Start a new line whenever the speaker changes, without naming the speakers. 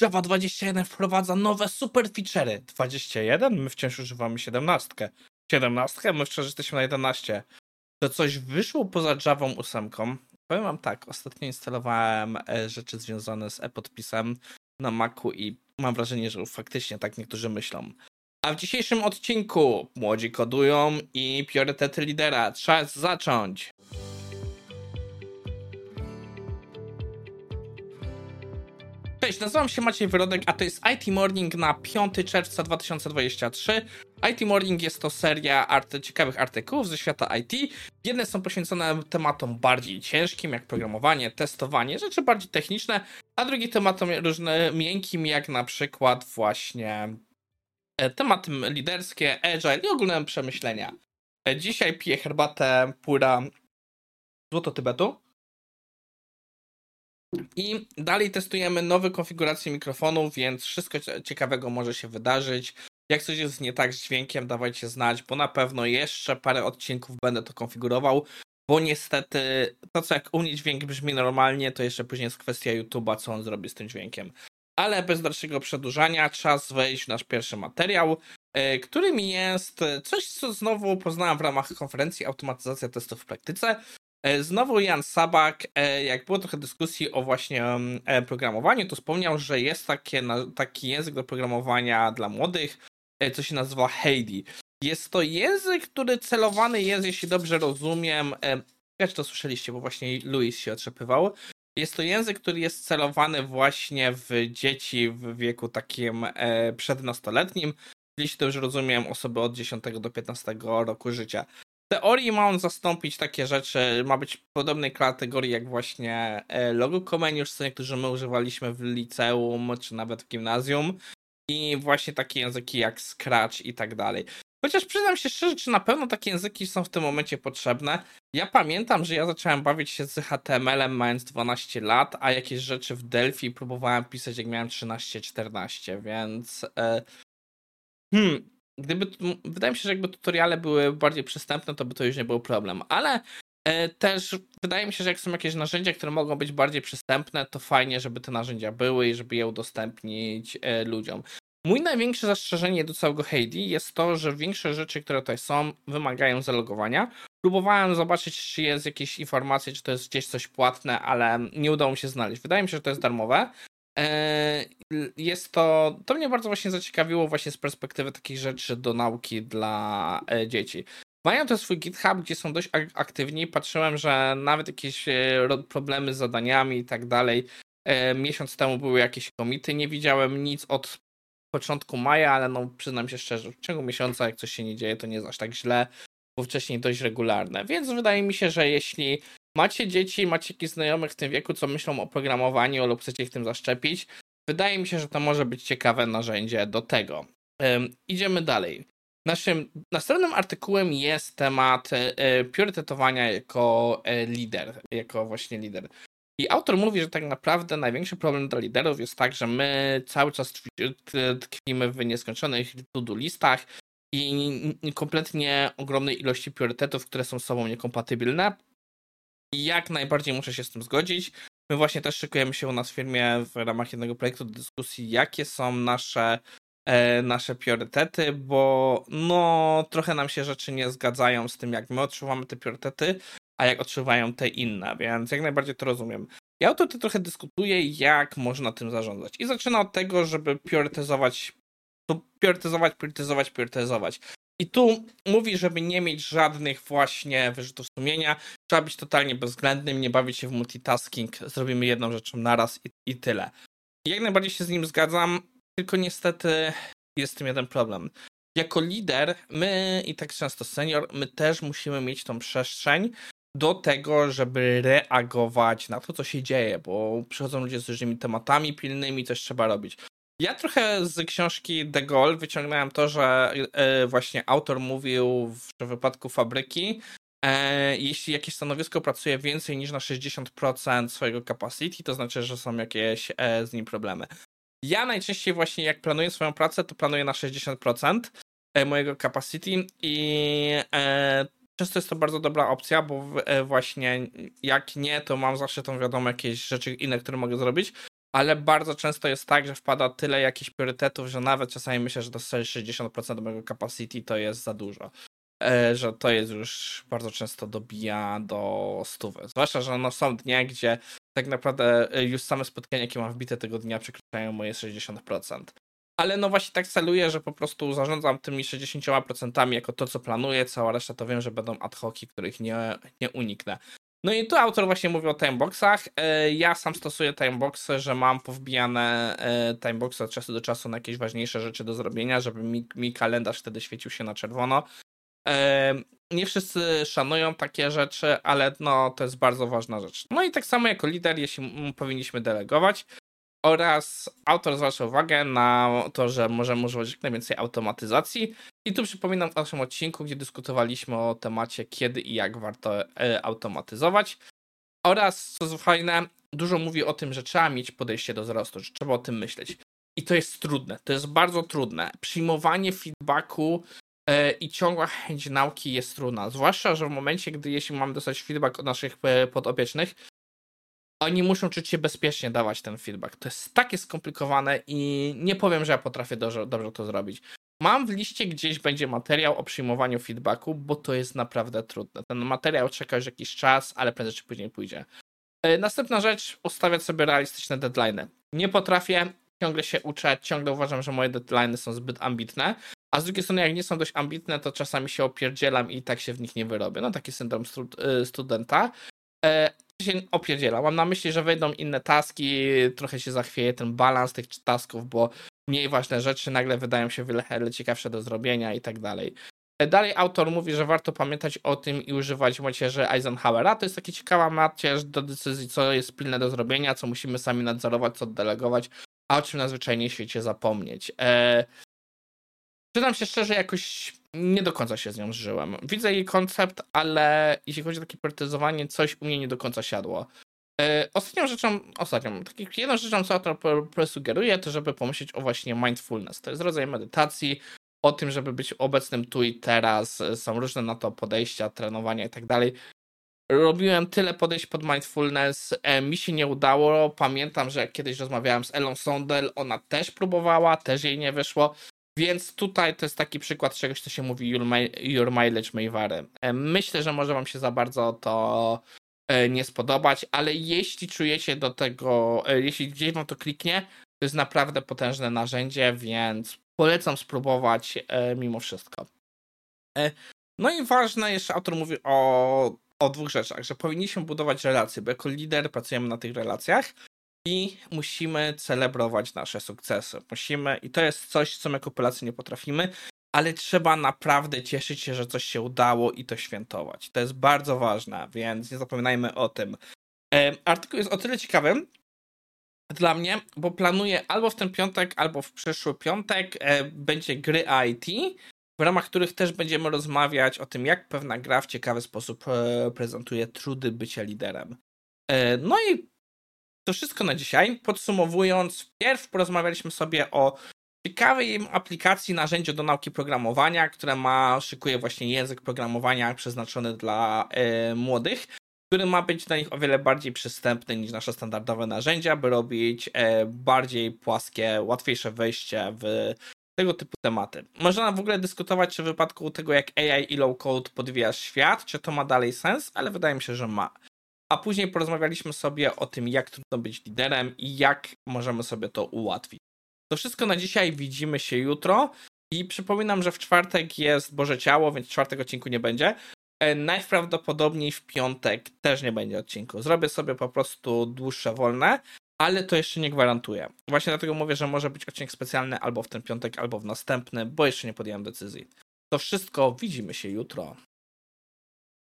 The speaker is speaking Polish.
Java 21 wprowadza nowe super feature'y. 21? My wciąż używamy 17. 17? My wciąż jesteśmy na 11. To coś wyszło poza Java 8. Powiem wam tak, ostatnio instalowałem e, rzeczy związane z e-podpisem na Macu i mam wrażenie, że faktycznie tak niektórzy myślą. A w dzisiejszym odcinku młodzi kodują i priorytety lidera. Czas zacząć! Cześć, nazywam się Maciej Wyrodek, a to jest IT Morning na 5 czerwca 2023. IT Morning jest to seria art ciekawych artykułów ze świata IT. Jedne są poświęcone tematom bardziej ciężkim, jak programowanie, testowanie, rzeczy bardziej techniczne, a drugie tematom różne miękkim, jak na przykład właśnie e, tematy liderskie, agile i ogólne przemyślenia. E, dzisiaj piję herbatę pura Złoto Tybetu i dalej testujemy nowe konfiguracje mikrofonów, więc wszystko ciekawego może się wydarzyć. Jak coś jest nie tak z dźwiękiem, dawajcie znać, bo na pewno jeszcze parę odcinków będę to konfigurował, bo niestety to, co jak u mnie dźwięk brzmi normalnie, to jeszcze później jest kwestia YouTube'a, co on zrobi z tym dźwiękiem. Ale bez dalszego przedłużania, czas wejść w nasz pierwszy materiał, e, którym jest coś, co znowu poznałem w ramach konferencji Automatyzacja testów w praktyce. E, znowu Jan Sabak, e, jak było trochę dyskusji o właśnie e, programowaniu, to wspomniał, że jest takie, taki język do programowania dla młodych, co się nazywa Heidi. Jest to język, który celowany jest, jeśli dobrze rozumiem, czy to słyszeliście, bo właśnie Louis się otrzepywał. Jest to język, który jest celowany właśnie w dzieci w wieku takim przednastoletnim, jeśli dobrze rozumiem, osoby od 10 do 15 roku życia teorii ma on zastąpić takie rzeczy, ma być podobnej kategorii jak właśnie e, logo Comenius, co niektórzy my używaliśmy w liceum, czy nawet w gimnazjum i właśnie takie języki jak Scratch i tak dalej. Chociaż przyznam się szczerze, czy na pewno takie języki są w tym momencie potrzebne. Ja pamiętam, że ja zacząłem bawić się z HTML-em mając 12 lat, a jakieś rzeczy w Delphi próbowałem pisać jak miałem 13-14, więc... E, hmm, gdyby, wydaje mi się, że jakby tutoriale były bardziej przystępne, to by to już nie był problem, ale e, też wydaje mi się, że jak są jakieś narzędzia, które mogą być bardziej przystępne, to fajnie, żeby te narzędzia były i żeby je udostępnić e, ludziom. Mój największe zastrzeżenie do całego Heidi jest to, że większe rzeczy, które tutaj są, wymagają zalogowania. Próbowałem zobaczyć, czy jest jakieś informacje, czy to jest gdzieś coś płatne, ale nie udało mi się znaleźć. Wydaje mi się, że to jest darmowe. E, jest to, to mnie bardzo właśnie zaciekawiło właśnie z perspektywy takich rzeczy do nauki dla e, dzieci. Mają też swój GitHub, gdzie są dość aktywni. Patrzyłem, że nawet jakieś e, problemy z zadaniami i tak dalej. Miesiąc temu były jakieś komity. Nie widziałem nic od początku maja, ale no przyznam się szczerze, w ciągu miesiąca jak coś się nie dzieje, to nie jest aż tak źle, bo wcześniej dość regularne. Więc wydaje mi się, że jeśli macie dzieci, macie jakichś znajomych w tym wieku, co myślą o programowaniu lub chcecie ich tym zaszczepić, wydaje mi się, że to może być ciekawe narzędzie do tego. Um, idziemy dalej. Naszym następnym artykułem jest temat e, priorytetowania jako e, lider, jako właśnie lider. I autor mówi, że tak naprawdę największy problem dla liderów jest tak, że my cały czas tkwimy w nieskończonych to-do listach i kompletnie ogromnej ilości priorytetów, które są z sobą niekompatybilne, i jak najbardziej muszę się z tym zgodzić. My właśnie też szykujemy się u nas w firmie w ramach jednego projektu do dyskusji, jakie są nasze, e, nasze priorytety, bo no trochę nam się rzeczy nie zgadzają z tym, jak my odczuwamy te priorytety, a jak odczuwają te inne, więc jak najbardziej to rozumiem. Ja tutaj trochę dyskutuję, jak można tym zarządzać. I zaczyna od tego, żeby priorytetyzować, priorytetyzować, priorytetyzować, priorytetyzować. I tu mówi, żeby nie mieć żadnych właśnie wyrzutów sumienia, trzeba być totalnie bezwzględnym, nie bawić się w multitasking, zrobimy jedną rzeczą naraz i, i tyle. Jak najbardziej się z nim zgadzam, tylko niestety jest z tym jeden problem. Jako lider, my i tak często senior, my też musimy mieć tą przestrzeń do tego, żeby reagować na to, co się dzieje, bo przychodzą ludzie z różnymi tematami pilnymi, coś trzeba robić. Ja trochę z książki The Goal wyciągnąłem to, że e, właśnie autor mówił w wypadku fabryki, e, jeśli jakieś stanowisko pracuje więcej niż na 60% swojego capacity, to znaczy, że są jakieś e, z nim problemy. Ja najczęściej właśnie jak planuję swoją pracę, to planuję na 60% mojego capacity i często jest to bardzo dobra opcja, bo właśnie jak nie, to mam zawsze tą wiadomo jakieś rzeczy inne, które mogę zrobić. Ale bardzo często jest tak, że wpada tyle jakichś priorytetów, że nawet czasami myślę, że to 60% mojego capacity to jest za dużo. E, że to jest już bardzo często dobija do stówy. Zwłaszcza, że no są dnie, gdzie tak naprawdę e, już same spotkania, jakie mam wbite tego dnia, przekraczają moje 60%. Ale no właśnie tak celuję, że po prostu zarządzam tymi 60% jako to, co planuję, cała reszta to wiem, że będą ad hoci, których nie, nie uniknę. No i tu autor właśnie mówi o timeboxach. E, ja sam stosuję timeboxy, że mam powbijane timeboxy od czasu do czasu na jakieś ważniejsze rzeczy do zrobienia, żeby mi, mi kalendarz wtedy świecił się na czerwono. Nie wszyscy szanują takie rzeczy, ale no, to jest bardzo ważna rzecz. No i tak samo jako lider, jeśli powinniśmy delegować, oraz autor zwraca uwagę na to, że możemy używać jak najwięcej automatyzacji. I tu przypominam w naszym odcinku, gdzie dyskutowaliśmy o temacie, kiedy i jak warto e, automatyzować. Oraz, co fajne, dużo mówi o tym, że trzeba mieć podejście do wzrostu, że trzeba o tym myśleć. I to jest trudne, to jest bardzo trudne. Przyjmowanie feedbacku E, i ciągła chęć nauki jest trudna. Zwłaszcza, że w momencie, gdy jeśli mamy dostać feedback od naszych e, podopiecznych, oni muszą czuć się bezpiecznie dawać ten feedback. To jest takie skomplikowane i nie powiem, że ja potrafię dobrze, dobrze to zrobić. Mam w liście gdzieś będzie materiał o przyjmowaniu feedbacku, bo to jest naprawdę trudne. Ten materiał czeka już jakiś czas, ale prędzej czy później pójdzie. E, następna rzecz, ustawiać sobie realistyczne deadlines. Nie potrafię, ciągle się uczę, ciągle uważam, że moje deadlines są zbyt ambitne, a z drugiej strony, jak nie są dość ambitne, to czasami się opierdzielam i tak się w nich nie wyrobię. No taki syndrom y, studenta. Się opierdzielam. Mam na myśli, że wejdą inne taski, trochę się zachwieje ten balans tych tasków, bo mniej ważne rzeczy nagle wydają się wiele ciekawsze do zrobienia i tak dalej. Dalej autor mówi, że warto pamiętać o tym i używać macierzy Eisenhowera. To jest taka ciekawa macierz do decyzji, co jest pilne do zrobienia, co musimy sami nadzorować, co delegować, a o czym na zwyczajnie świecie zapomnieć. E, Przyznam się szczerze, jakoś nie do końca się z nią zżyłem. Widzę jej koncept, ale jeśli chodzi o takie priorytetyzowanie, coś u mnie nie do końca siadło. Yy, ostatnią rzeczą, ostatnią, tak, jedną rzeczą, co autor presugeruje, to żeby pomyśleć o właśnie mindfulness. To jest rodzaj medytacji, o tym, żeby być obecnym tu i teraz. Są różne na to podejścia, trenowania i tak dalej. Robiłem tyle podejść pod mindfulness, e, mi się nie udało. Pamiętam, że kiedyś rozmawiałem z Elą Sondel, ona też próbowała, też jej nie wyszło. Więc tutaj to jest taki przykład czegoś, co się mówi your mileage may vary. E, myślę, że może wam się za bardzo to e, nie spodobać, ale jeśli czujecie do tego, e, jeśli gdzieś wam to kliknie, to jest naprawdę potężne narzędzie, więc polecam spróbować mimo wszystko. No i ważne, jeszcze autor mówi o, o dwóch rzeczach, że powinniśmy budować relacje, bo jako lider pracujemy na tych relacjach, i musimy celebrować nasze sukcesy. Musimy, i to jest coś, co my jako Polacy nie potrafimy, ale trzeba naprawdę cieszyć się, że coś się udało i to świętować. To jest bardzo ważne, więc nie zapominajmy o tym. Artykuł jest o tyle ciekawy dla mnie, bo planuję albo w ten piątek, albo w przyszły piątek e, będzie gry IT, w ramach których też będziemy rozmawiać o tym, jak pewna gra w ciekawy sposób e, prezentuje trudy bycia liderem. E, no i to wszystko na dzisiaj. Podsumowując, pierw porozmawialiśmy sobie o ciekawej aplikacji narzędziu do nauki programowania, które ma, szykuje właśnie język programowania przeznaczony dla y, młodych, który ma być dla nich o wiele bardziej przystępny niż nasze standardowe narzędzia, by robić y, bardziej płaskie, łatwiejsze wejście w tego typu tematy. Można w ogóle dyskutować, w wypadku tego, jak AI i low code podwija świat, czy to ma dalej sens, ale wydaje mi się, że ma. A później porozmawialiśmy sobie o tym, jak trudno być liderem i jak możemy sobie to ułatwić. To wszystko na dzisiaj. Widzimy się jutro. I przypominam, że w czwartek jest Boże Ciało, więc czwartego odcinku nie będzie. E, najprawdopodobniej w piątek też nie będzie odcinku. Zrobię sobie po prostu dłuższe wolne, ale to jeszcze nie gwarantuję. Właśnie dlatego mówię, że może być odcinek specjalny albo w ten piątek, albo w następny, bo jeszcze nie podjąłem decyzji. To wszystko. Widzimy się jutro.